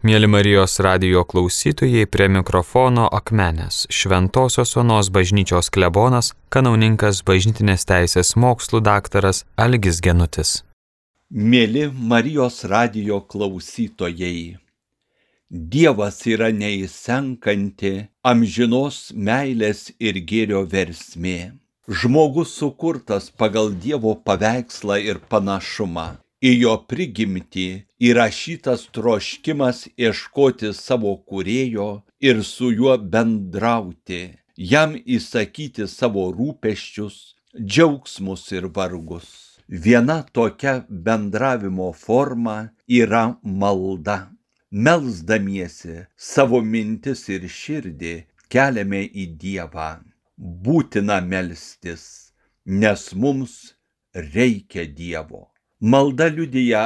Mėly Marijos radio klausytojai, prie mikrofono Akmenės, Šventojios Onos bažnyčios klebonas, kanauninkas bažnytinės teisės mokslų daktaras Algis Genutis. Mėly Marijos radio klausytojai, Dievas yra neįsenkanti amžinos meilės ir gėrio versmė. Žmogus sukurtas pagal Dievo paveikslą ir panašumą į jo prigimtį įrašytas troškimas ieškoti savo kūrėjo ir su juo bendrauti, jam įsakyti savo rūpeščius, džiaugsmus ir vargus. Viena tokia bendravimo forma yra malda. Melsdamiesi savo mintis ir širdį keliame į Dievą. Būtina melstis, nes mums reikia Dievo. Malda liudyja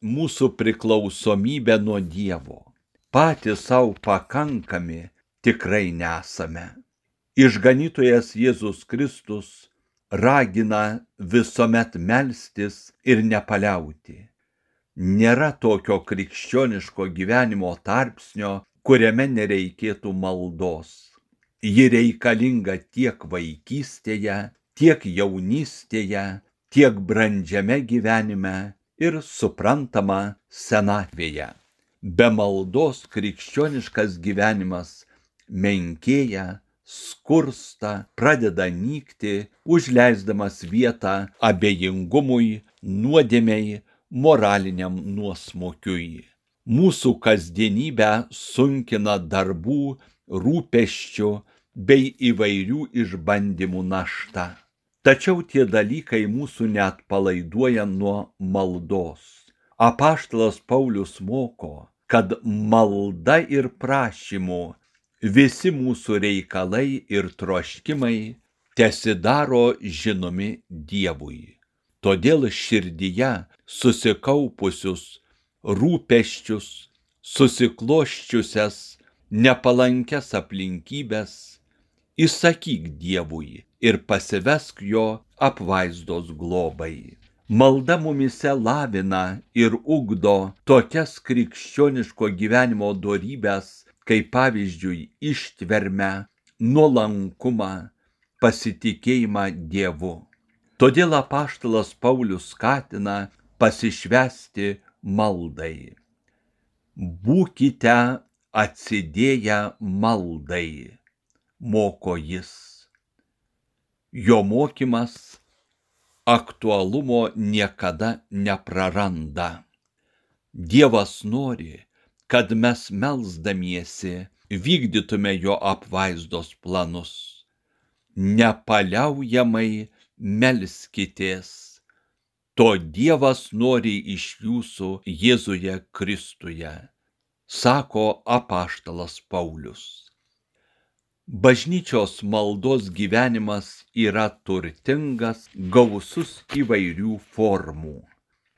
mūsų priklausomybę nuo Dievo. Patys savo pakankami tikrai nesame. Išganytojas Jėzus Kristus ragina visuomet melstis ir nepaliauti. Nėra tokio krikščioniško gyvenimo tarpsnio, kuriame nereikėtų maldos. Ji reikalinga tiek vaikystėje, tiek jaunystėje, tiek brandžiame gyvenime ir suprantama senatvėje. Be maldos krikščioniškas gyvenimas menkėja, skursta, pradeda nykti, užleisdamas vietą abejingumui, nuodėmiai, moraliniam nuosmokiui. Mūsų kasdienybę sunkina darbų, rūpeščių bei įvairių išbandymų našta. Tačiau tie dalykai mūsų net palaiduoja nuo maldos. Apaštalas Paulius moko, kad malda ir prašymu visi mūsų reikalai ir troškimai tesidaro žinomi Dievui. Todėl širdyje susikaupusius rūpeščius, susikloščiusias nepalankes aplinkybės įsakyk Dievui ir pasivesk jo apvaizdos globai. Malda mumise lavina ir ugdo tokias krikščioniško gyvenimo dorybės, kaip pavyzdžiui ištvermę, nuolankumą, pasitikėjimą Dievu. Todėl apaštalas Paulius skatina pasišvesti maldai. Būkite atsidėję maldai moko jis. Jo mokymas aktualumo niekada nepraranda. Dievas nori, kad mes melzdamiesi vykdytume jo apvaizdos planus. Nepaliaujamai melskitės. To Dievas nori iš jūsų Jėzuje Kristuje, sako apaštalas Paulius. Bažnyčios maldos gyvenimas yra turtingas, gausus įvairių formų.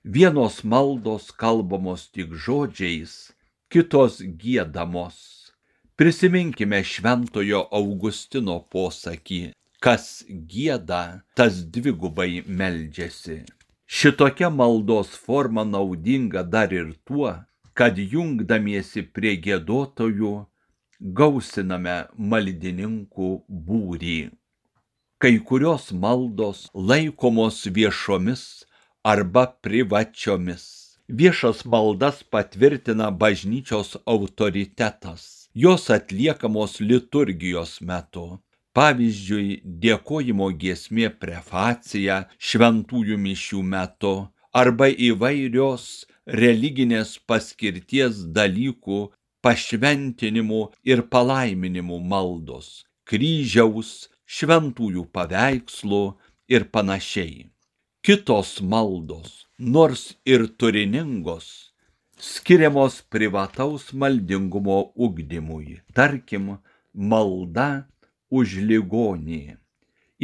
Vienos maldos kalbamos tik žodžiais, kitos gėdamos. Prisiminkime šventojo Augustino posakį, kas gėda, tas dvigubai meldžiasi. Šitokia maldos forma naudinga dar ir tuo, kad jungdamiesi prie gėdotojų gausiname maldininkų būrį. Kai kurios maldos laikomos viešomis arba privačiomis. Viešas maldas patvirtina bažnyčios autoritetas. Jos atliekamos liturgijos metu. Pavyzdžiui, dėkojimo giesmė prefacija šventųjų mišių metu arba įvairios religinės paskirties dalykų pašventinimų ir palaiminimų maldos, kryžiaus, šventųjų paveikslų ir panašiai. Kitos maldos, nors ir turiningos, skiriamos privataus maldingumo ugdymui, tarkim, malda už ligonį.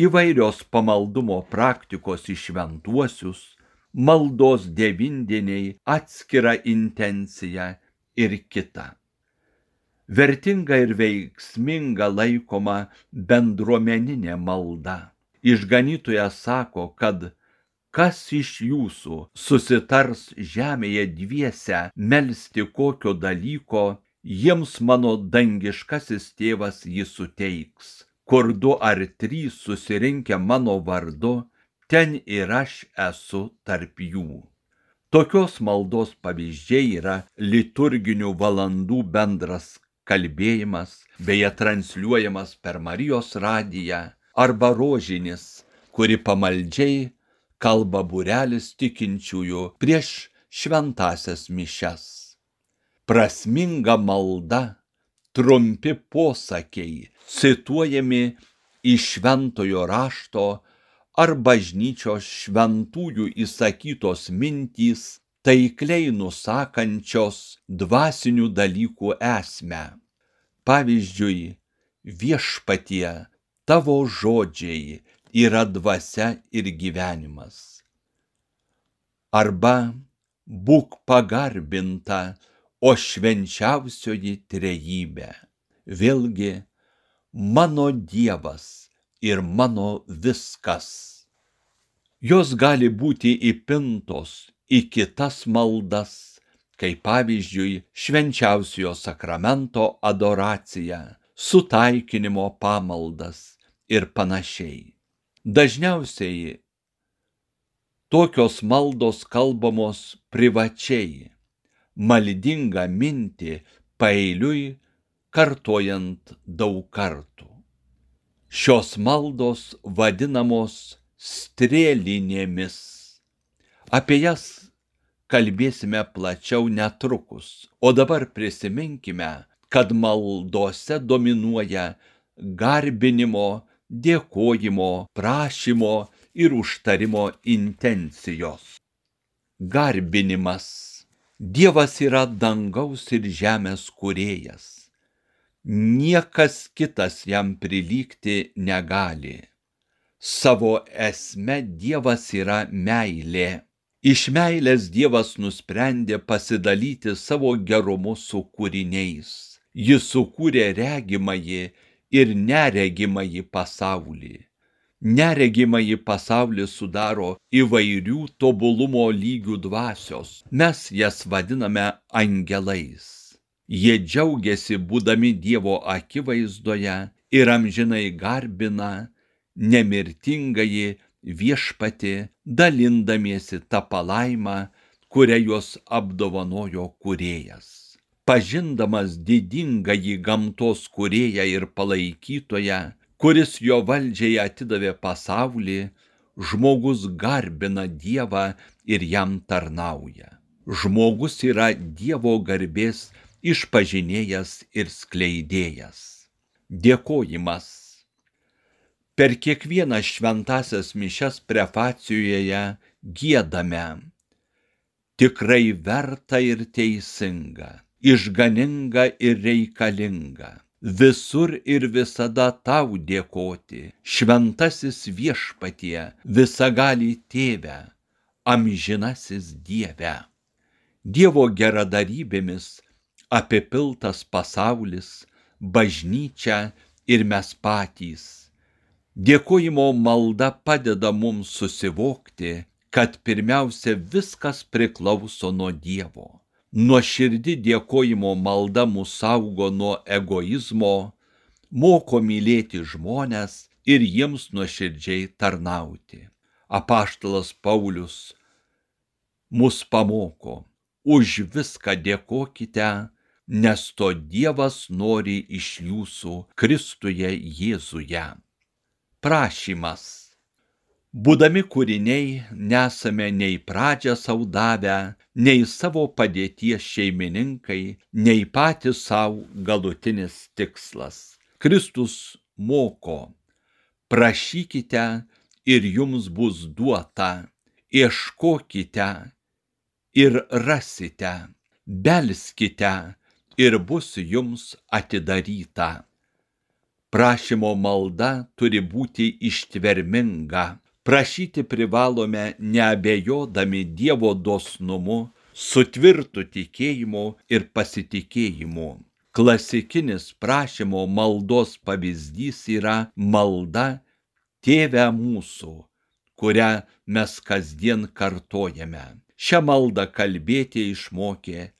Įvairios pamaldumo praktikos į šventuosius, maldos devindieniai atskira intencija ir kita vertinga ir veiksminga laikoma bendruomeninė malda. Išganytojas sako, kad kas iš jūsų susitars žemėje dviese melsti kokio dalyko, jiems mano dangiškasis tėvas jį suteiks. Kur du ar trys susirinkę mano vardu, ten ir aš esu tarp jų. Tokios maldos pavyzdžiai yra liturginių valandų bendras kalbėjimas, beje transliuojamas per Marijos radiją, arba rožinis, kuri pamaldžiai kalba burelis tikinčiųjų prieš šventasias mišes. Prasminga malda, trumpi posakiai, cituojami iš šventojo rašto ar bažnyčios šventųjų įsakytos mintys, taikliai nusakančios dvasinių dalykų esmę. Pavyzdžiui, viešpatie, tavo žodžiai yra dvasia ir gyvenimas. Arba būk pagarbinta, o švenčiausioji trejybė. Vėlgi, mano Dievas ir mano viskas. Jos gali būti įpintos į kitas maldas, kaip pavyzdžiui švenčiausiojo sakramento adoracija, sutaikinimo pamaldas ir panašiai. Dažniausiai tokios maldos kalbamos privačiai, maldingą mintį paeiliui kartojant daug kartų. Šios maldos vadinamos strėlinėmis. Apie jas kalbėsime plačiau netrukus, o dabar prisiminkime, kad maldose dominuoja garbinimo dėkojimo, prašymo ir užtarimo intencijos. Garbinimas. Dievas yra dangaus ir žemės kurėjas. Niekas kitas jam prilygti negali. Savo esme Dievas yra meilė. Iš meilės Dievas nusprendė pasidalyti savo gerumu su kūriniais. Jis sukūrė regimąjį ir neregimąjį pasaulį. Neregimąjį pasaulį sudaro įvairių tobulumo lygių dvasios. Mes jas vadiname angelais. Jie džiaugiasi būdami Dievo akivaizdoje ir amžinai garbina nemirtingąjį viešpati, dalindamiesi tą palaimą, kurią juos apdovanojo kurėjas pažindamas didingąjį gamtos kūrėją ir palaikytoją, kuris jo valdžiai atidavė pasaulį, žmogus garbina Dievą ir jam tarnauja. Žmogus yra Dievo garbės išpažinėjas ir skleidėjas. Dėkojimas. Per kiekvieną šventasias mišes prefacijoje gėdame. Tikrai verta ir teisinga išganinga ir reikalinga. Visur ir visada tau dėkoti, šventasis viešpatie, visagali tėve, amžinasis dieve. Dievo geradarybėmis apipiltas pasaulis, bažnyčia ir mes patys. Dėkojimo malda padeda mums susivokti, kad pirmiausia viskas priklauso nuo Dievo nuoširdi dėkojimo malda mus saugo nuo egoizmo, moko mylėti žmonės ir jiems nuoširdžiai tarnauti. Apaštalas Paulius mus pamoko, už viską dėkokite, nes to Dievas nori iš jūsų Kristuje Jėzuje. Prašymas Būdami kūriniai nesame nei pradžią saudavę, nei savo padėties šeimininkai, nei patys savo galutinis tikslas. Kristus moko, prašykite ir jums bus duota, ieškokite ir rasite, belskite ir bus jums atidaryta. Prašymo malda turi būti ištverminga Prašyti privalome neabejodami Dievo dosnumu, su tvirtu tikėjimu ir pasitikėjimu. Klasikinis prašymo maldos pavyzdys yra malda Tėve mūsų, kurią mes kasdien kartojame. Šią maldą kalbėti išmokė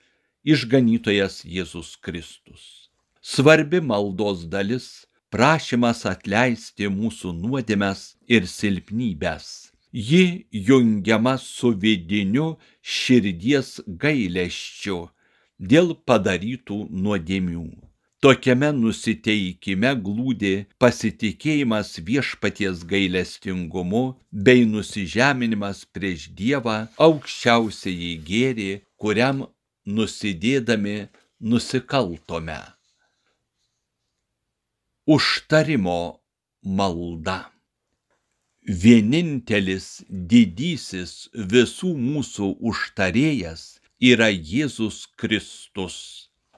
išganytojas Jėzus Kristus. Svarbi maldos dalis - prašymas atleisti mūsų nuodėmes ir silpnybės. Ji jungiama su vidiniu širdies gaileščiu dėl padarytų nuodėmių. Tokiame nusiteikime glūdi pasitikėjimas viešpaties gailestingumu bei nusižeminimas prieš Dievą aukščiausiai gėrį, kuriam nusidėdami nusikaltome. Užtarimo malda. Vienintelis didysis visų mūsų užtarėjas yra Jėzus Kristus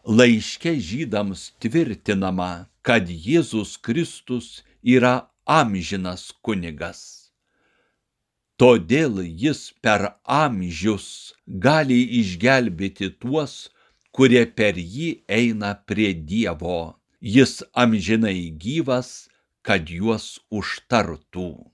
laiške žydams tvirtinama, kad Jėzus Kristus yra amžinas kunigas. Todėl jis per amžius gali išgelbėti tuos, kurie per jį eina prie Dievo. Jis amžinai gyvas, kad juos užtartų.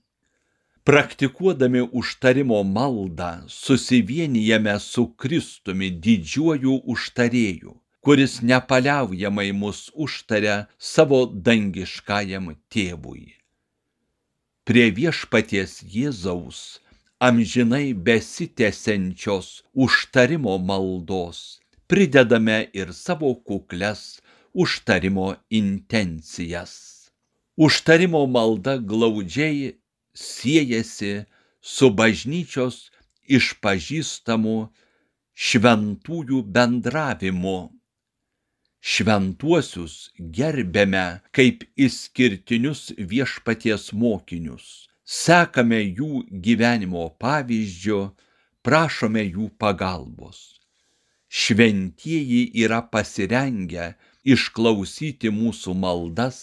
Praktikuodami užtarimo maldą susivienijame su Kristumi didžiuoju užtarėju kuris nepaliaujamai mus užtaria savo dangiškajam tėvui. Prie viešpaties Jėzaus amžinai besitėsiančios užtarimo maldos pridedame ir savo kukles užtarimo intencijas. Užtarimo malda glaudžiai siejasi su bažnyčios išpažįstamu šventųjų bendravimu šventuosius gerbėme kaip išskirtinius viešpaties mokinius, sekame jų gyvenimo pavyzdžiu, prašome jų pagalbos. Šventieji yra pasirengę išklausyti mūsų maldas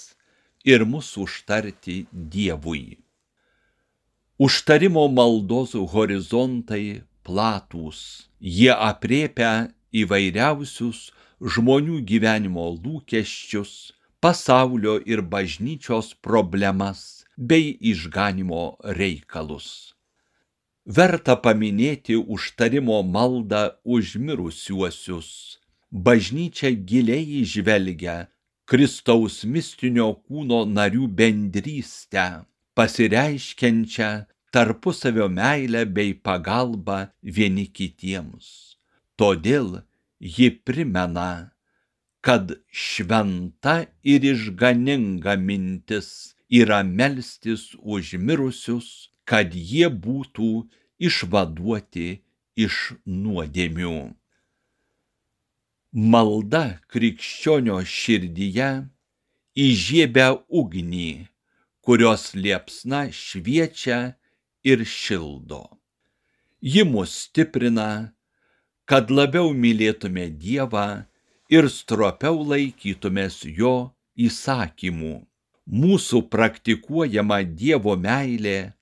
ir mūsų užtarti Dievui. Užtarimo maldos horizontai platūs, jie apriepia įvairiausius žmonių gyvenimo lūkesčius, pasaulio ir bažnyčios problemas bei išganimo reikalus. Verta paminėti užtarimo maldą užmirusiuosius. Bažnyčia giliai žvelgia Kristaus mistinio kūno narių bendrystę, pasireiškiančią tarpusavio meilę bei pagalbą vieni kitiems. Todėl ji primena, kad šventa ir išganinga mintis yra melstis už mirusius, kad jie būtų išvaduoti iš nuodėmių. Malda krikščionio širdyje įžiebia ugnį, kurios liepsna šviečia ir šildo. Ji mus stiprina, kad labiau mylėtume Dievą ir stropiau laikytumės jo įsakymų. Mūsų praktikuojama Dievo meilė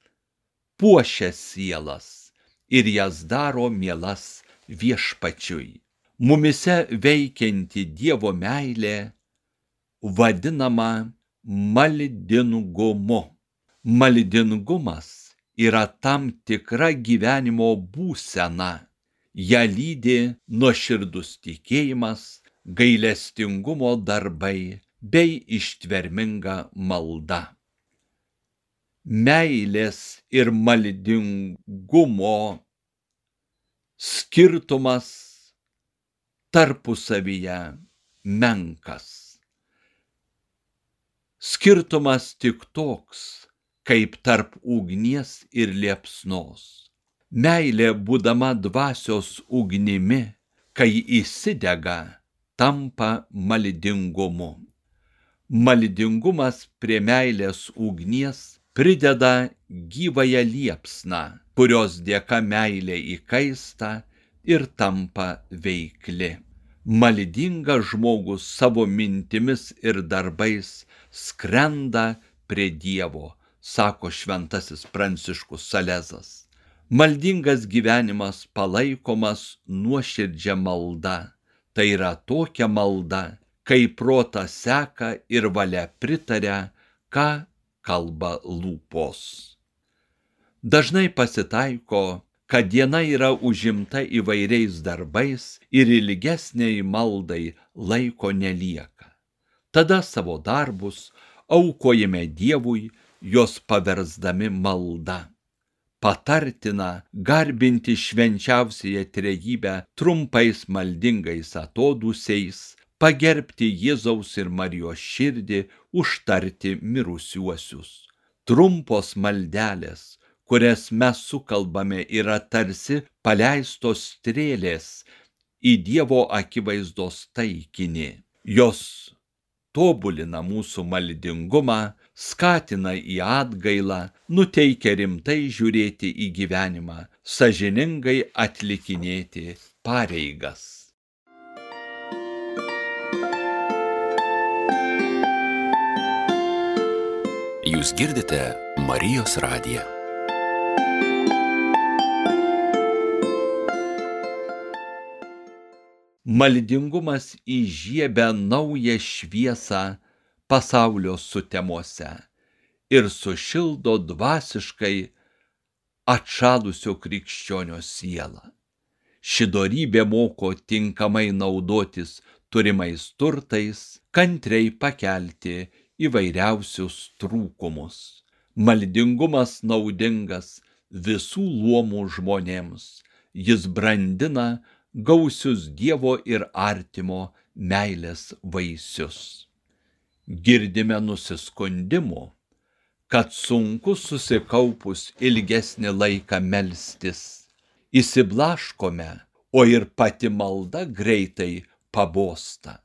puošia sielas ir jas daro mielas viešpačiui. Mumise veikianti Dievo meilė vadinama maldingumu. Maldingumas yra tam tikra gyvenimo būsena ją lydi nuoširdus tikėjimas, gailestingumo darbai bei ištverminga malda. Meilės ir maldingumo skirtumas tarpusavyje menkas. Skirtumas tik toks, kaip tarp ugnies ir liepsnos Meilė būdama dvasios ugnimi, kai įsidega, tampa maldingumu. Maldingumas prie meilės ugnies prideda gyvąją liepsną, kurios dėka meilė įkaista ir tampa veikli. Maldingas žmogus savo mintimis ir darbais skrenda prie Dievo, sako šventasis Pranciškus Salezas. Maldingas gyvenimas palaikomas nuoširdžia malda. Tai yra tokia malda, kai prota seka ir valia pritaria, ką kalba lūpos. Dažnai pasitaiko, kad diena yra užimta įvairiais darbais ir ilgesniai maldai laiko nelieka. Tada savo darbus aukojame Dievui, jos paversdami maldą. Patartina garbinti švenčiausiąją trejybę trumpais maldingais atodusiais, pagerbti Jėzaus ir Marijos širdį, užtarti mirusiuosius. Trumpos maldelės kurias mes sukalbame, yra tarsi paleistos strėlės į Dievo akivaizdos taikinį. Jos tobulina mūsų maldingumą, skatina į atgailą, nuteikia rimtai žiūrėti į gyvenimą, sažiningai atlikinėti pareigas. Jūs girdite Marijos radiją. Maldingumas įžiebia naują šviesą pasaulio sutemose ir sušildo dvasiškai atšalusio krikščionio sielą. Ši dorybė moko tinkamai naudotis turimais turtais, kantriai pakelti įvairiausius trūkumus. Maldingumas naudingas visų luomų žmonėms. Jis brandina gausius Dievo ir artimo meilės vaisius. Girdime nusiskundimų, kad sunku susikaupus ilgesnį laiką melstis. Įsiblaškome, o ir pati malda greitai pabosta.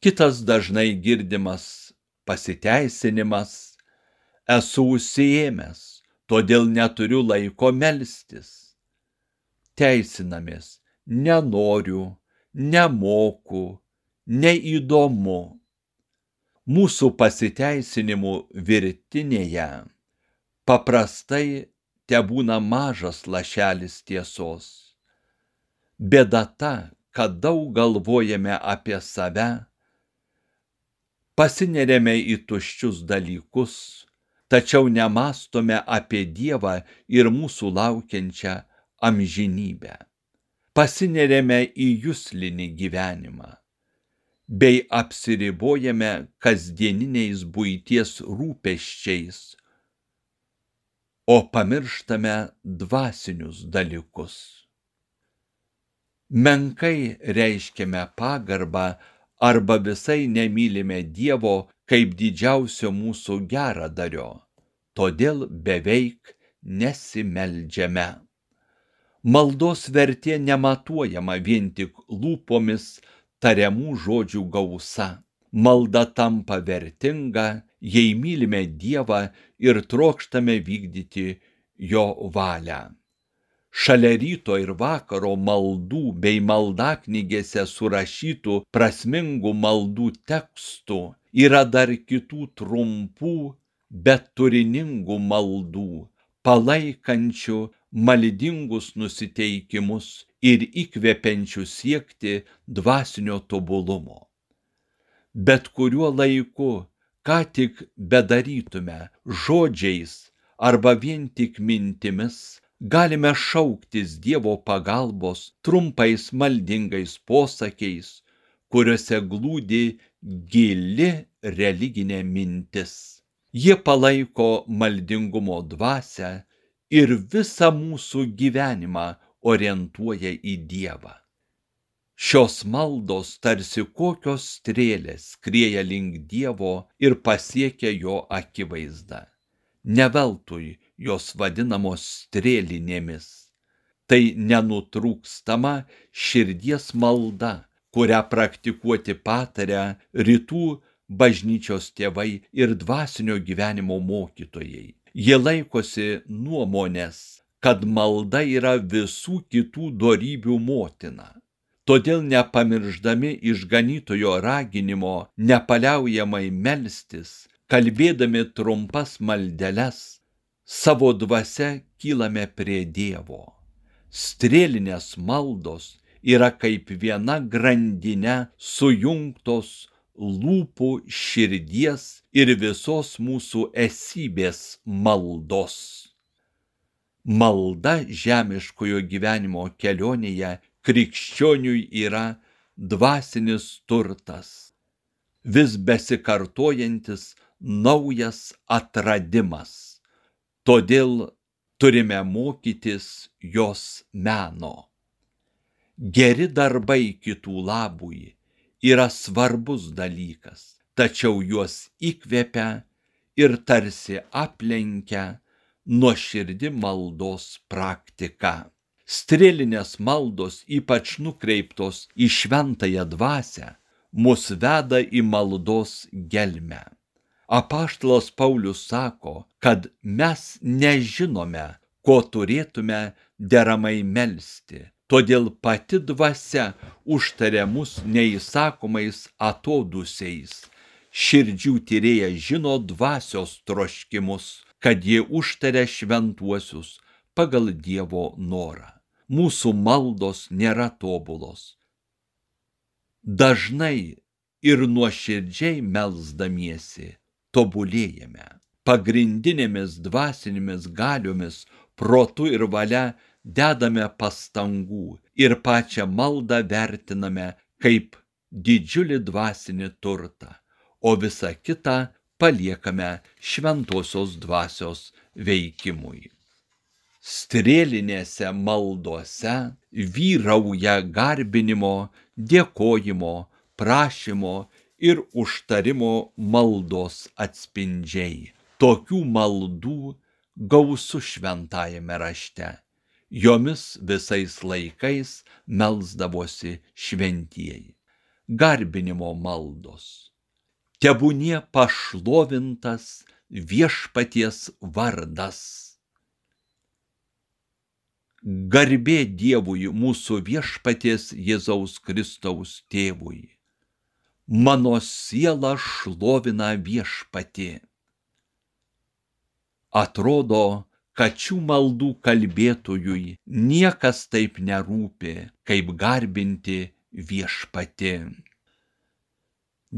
Kitas dažnai girdimas pasiteisinimas - esu užsiėmęs, todėl neturiu laiko melstis. Teisinamės, nenoriu, nemoku, neįdomu. Mūsų pasiteisinimų virtinėje paprastai te būna mažas lašelis tiesos. Bėda ta, kad daug galvojame apie save, pasinerėme į tuščius dalykus, tačiau nemastome apie Dievą ir mūsų laukiančią amžinybę pasineriame į jūslinį gyvenimą, bei apsiribojame kasdieniniais būties rūpeščiais, o pamirštame dvasinius dalykus. Menkai reiškiame pagarbą arba visai nemylime Dievo kaip didžiausio mūsų geradario, todėl beveik nesimeldžiame. Maldos vertė nematuojama vien tik lūpomis tariamų žodžių gausa. Malda tampa vertinga, jei mylime Dievą ir trokštame vykdyti jo valią. Šalia ryto ir vakaro maldų bei maldaknygėse surašytų prasmingų maldų tekstų yra dar kitų trumpų, bet turiningų maldų, palaikančių maldingus nusiteikimus ir įkvepiančių siekti dvasinio tobulumo. Bet kuriuo laiku, ką tik bedarytume, žodžiais arba vien tik mintimis, galime šauktis Dievo pagalbos trumpais maldingais posakiais, kuriuose glūdi gili religinė mintis. Jie palaiko maldingumo dvasę ir visą mūsų gyvenimą orientuoja į Dievą. Šios maldos tarsi kokios strėlės skrieja link Dievo ir pasiekia jo akivaizdą. Neveltui jos vadinamos strėlinėmis. Tai nenutrūkstama širdies malda, kurią praktikuoti patarę rytų bažnyčios tėvai ir dvasinio gyvenimo mokytojai. Jie laikosi nuomonės, kad malda yra visų kitų dorybių motina. Todėl nepamirždami išganytojo raginimo nepaliaujamai melstis, kalbėdami trumpas maldeles, savo dvasia kylame prie Dievo. Strėlinės maldos yra kaip viena grandinė sujungtos lūpų, širdies ir visos mūsų esybės maldos. Malda žemiškojo gyvenimo kelionėje krikščioniui yra dvasinis turtas, vis besikartojantis naujas atradimas. Todėl turime mokytis jos meno. Geri darbai kitų labui yra svarbus dalykas, tačiau juos įkvepia ir tarsi aplenkia nuoširdi maldos praktika. Strėlinės maldos, ypač nukreiptos į šventąją dvasę, mus veda į maldos gelmę. Apaštalas Paulius sako, kad mes nežinome, ko turėtume deramai melstį. Todėl pati dvasia užtarė mus neįsakomais atodusiais. Širdžių tyrėja žino dvasios troškimus, kad jie užtarė šventuosius pagal Dievo norą. Mūsų maldos nėra tobulos. Dažnai ir nuoširdžiai melzdamiesi tobulėjame. Pagrindinėmis dvasinėmis galiomis, protu ir valia dedame pastangų ir pačią maldą vertiname kaip didžiulį dvasinį turtą, o visa kita paliekame šventosios dvasios veikimui. Strėlinėse maldose vyrauja garbinimo, dėkojimo, prašymo ir užtarimo maldos atspindžiai. Tokių maldų gausu šventajame rašte. Jomis visais laikais melzdavosi šventieji. Garbinimo maldos tebūnie pašlovintas viešpaties vardas. Garbė Dievui mūsų viešpaties Jėzaus Kristaus tėvui. Mano siela šlovina viešpatį. Atrodo, kad šių maldų kalbėtojui niekas taip nerūpi, kaip garbinti viešpatį.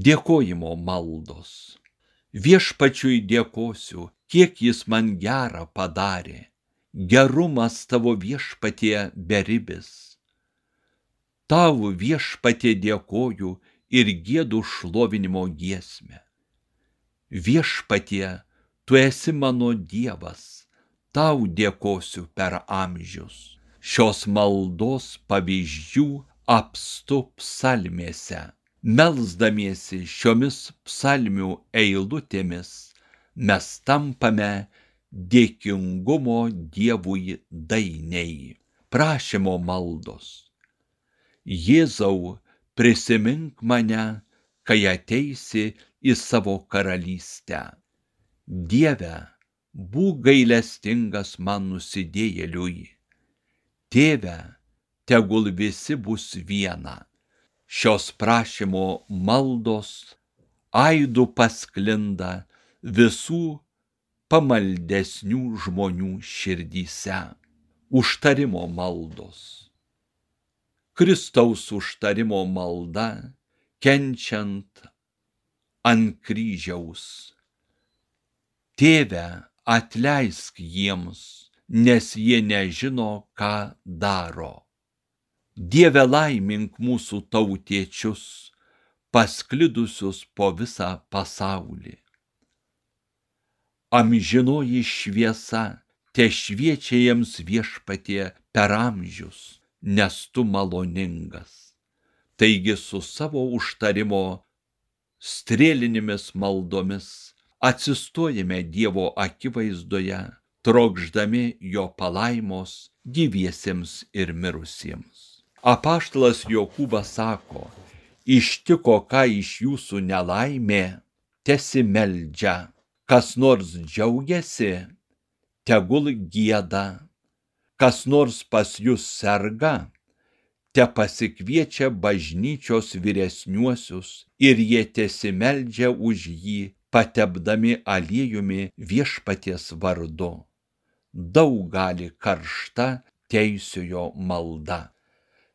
Dėkojimo maldos. Viešpačiui dėkosiu, kiek jis man gerą padarė. Gerumas tavo viešpatie beribis. Tau viešpatie dėkoju ir gėdų šlovinimo giesmę. Viešpatie, tu esi mano Dievas, tau dėkosiu per amžius. Šios maldos pavyzdžių apstu psalmėse Melsdamiesi šiomis psalmių eilutėmis mes tampame dėkingumo Dievui dainiai, prašymo maldos. Jėzau, prisimink mane, kai ateisi į savo karalystę. Dieve, būk gailestingas man nusidėjėliui. Tėve, tegul visi bus viena šios prašymo maldos aidų pasklinda visų pamaldesnių žmonių širdyse. Užtarimo maldos. Kristaus užtarimo malda, kenčiant ant kryžiaus. Tėve, atleisk jiems, nes jie nežino, ką daro. Dieve laimink mūsų tautiečius, pasklidusius po visą pasaulį. Amžinoji šviesa te šviečia jiems viešpatie per amžius, nes tu maloningas. Taigi su savo užtarimo strėlinėmis maldomis atsistojame Dievo akivaizdoje, trokšdami jo palaimos gyviesiems ir mirusiems. Apaštalas Jokūbas sako, ištiko ką iš jūsų nelaimė, tesimeldžia, kas nors džiaugiasi, tegul gėda, kas nors pas jūs serga, te pasikviečia bažnyčios vyresniuosius ir jie tesimeldžia už jį, patepdami aliejumi viešpaties vardu. Daug gali karšta teisiojo malda.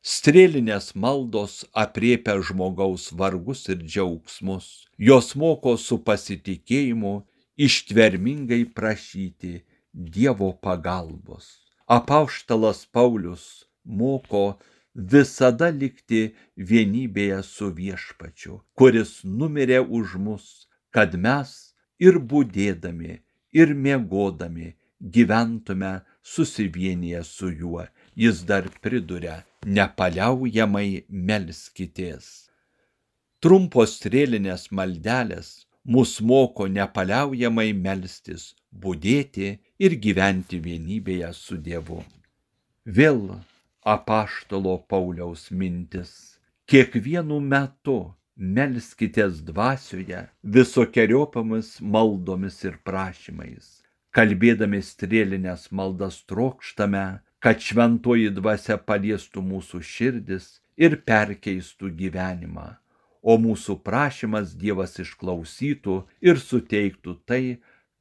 Strėlinės maldos apriepia žmogaus vargus ir džiaugsmus. Jos moko su pasitikėjimu ištvermingai prašyti Dievo pagalbos. Apauštalas Paulius moko visada likti vienybėje su viešpačiu, kuris numirė už mus, kad mes ir būdėdami, ir mėgodami gyventume susivienyje su juo. Jis dar priduria, nepaliaujamai melskitės. Trumpos strėlinės maldelės mus moko nepaliaujamai melstis, būdėti ir gyventi vienybėje su Dievu. Vėl apaštalo Pauliaus mintis. Kiekvienu metu melskitės dvasioje visokiojopamis maldomis ir prašymais. Kalbėdami strėlinės maldas trokštame, kad šventoji dvasia paliestų mūsų širdis ir perkeistų gyvenimą o mūsų prašymas Dievas išklausytų ir suteiktų tai,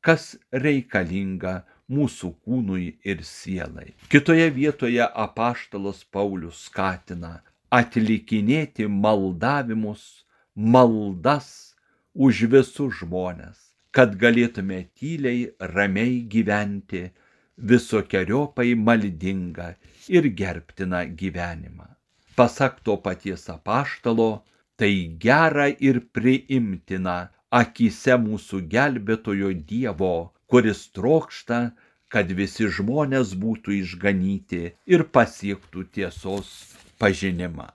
kas reikalinga mūsų kūnui ir sielai. Kitoje vietoje apaštalas Paulius skatina atlikinėti maldavimus, maldas už visus žmonės, kad galėtume tyliai, ramiai gyventi visokiojopai maldingą ir gerbtiną gyvenimą. Pasak to paties apaštalo, tai gera ir priimtina akise mūsų gelbėtojo Dievo, kuris trokšta, kad visi žmonės būtų išganyti ir pasiektų tiesos pažinimą.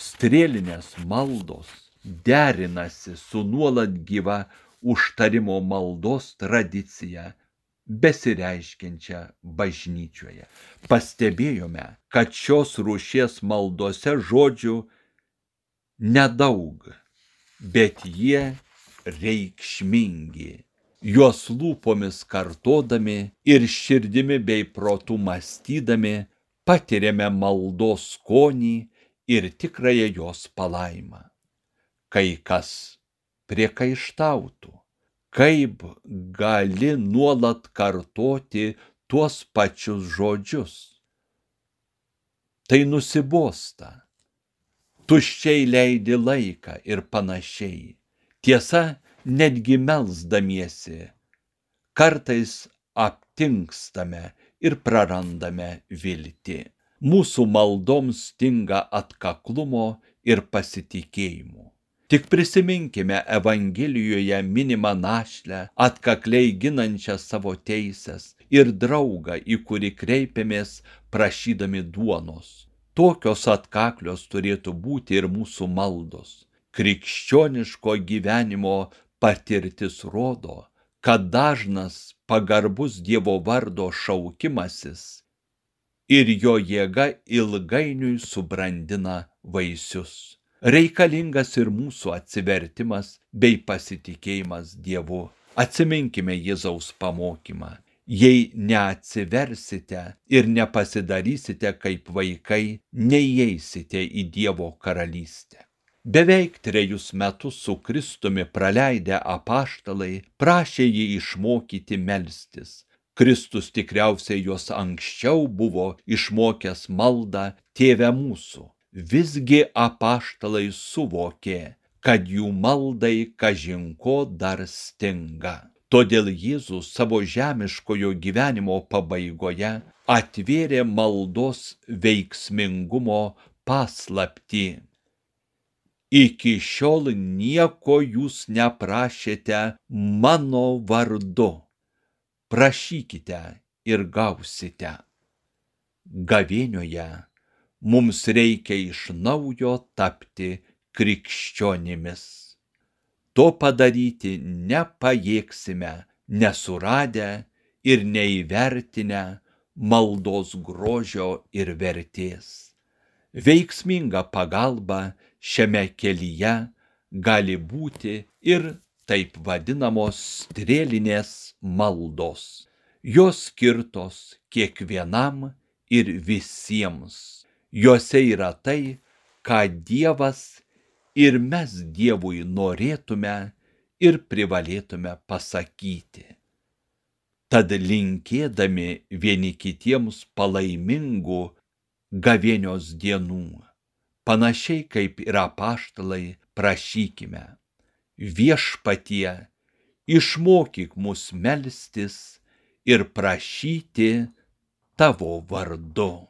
Strėlinės maldos derinasi su nuolat gyva užtarimo maldos tradicija besireiškiančia bažnyčioje. Pastebėjome, kad šios rūšies maldose žodžių nedaug, bet jie reikšmingi. Juos lūpomis kartodami ir širdimi bei protų mąstydami patiriame maldos skonį ir tikrąją jos palaimą. Kai kas priekaištautų, kaip gali nuolat kartoti tuos pačius žodžius. Tai nusibosta tuščiai leidi laiką ir panašiai. Tiesa, netgi melzdamiesi, kartais aptinkstame ir prarandame viltį. Mūsų maldoms stinga atkaklumo ir pasitikėjimo. Tik prisiminkime Evangelijoje minimą našlę, atkakliai ginančią savo teisės ir draugą, į kurį kreipiamės prašydami duonos Tokios atkaklios turėtų būti ir mūsų maldos. Krikščioniško gyvenimo patirtis rodo, kad dažnas pagarbus Dievo vardo šaukimasis ir jo jėga ilgainiui subrandina vaisius. Reikalingas ir mūsų atsivertimas bei pasitikėjimas Dievu. Atsiminkime Jėzaus pamokymą jei neatsiversite ir nepasidarysite kaip vaikai, neįeisite į Dievo karalystę. Beveik trejus metus su Kristumi praleidę apaštalai prašė jį išmokyti melstis. Kristus tikriausiai juos anksčiau buvo išmokęs maldą Tėve mūsų. Visgi apaštalai suvokė, kad jų maldai kažinko dar stinga. Todėl Jėzus savo žemiškojo gyvenimo pabaigoje atvėrė maldos veiksmingumo paslapti. Iki šiol nieko jūs neprašėte mano vardu. Prašykite ir gausite. Gavienioje mums reikia iš naujo tapti krikščionimis. To padaryti nepajėgsime, nesuradę ir neįvertinę maldos grožio ir vertės. Veiksminga pagalba šiame kelyje gali būti ir taip vadinamos strėlinės maldos. Jos skirtos kiekvienam ir visiems. Jose yra tai, ką Dievas ir mes Dievui norėtume ir privalėtume pasakyti. Tad linkėdami vieni kitiems palaimingų gavėnios dienų, panašiai kaip ir apaštalai, prašykime. Viešpatie, išmokyk mus melstis ir prašyti tavo vardu.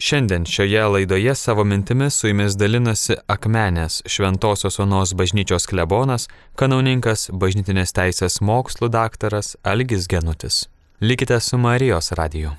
Šiandien šioje laidoje savo mintimis su jumis dalinasi Akmenės Šventojios Onos bažnyčios klebonas, kanauninkas bažnytinės teisės mokslų daktaras Algis Genutis. Likite su Marijos radiju.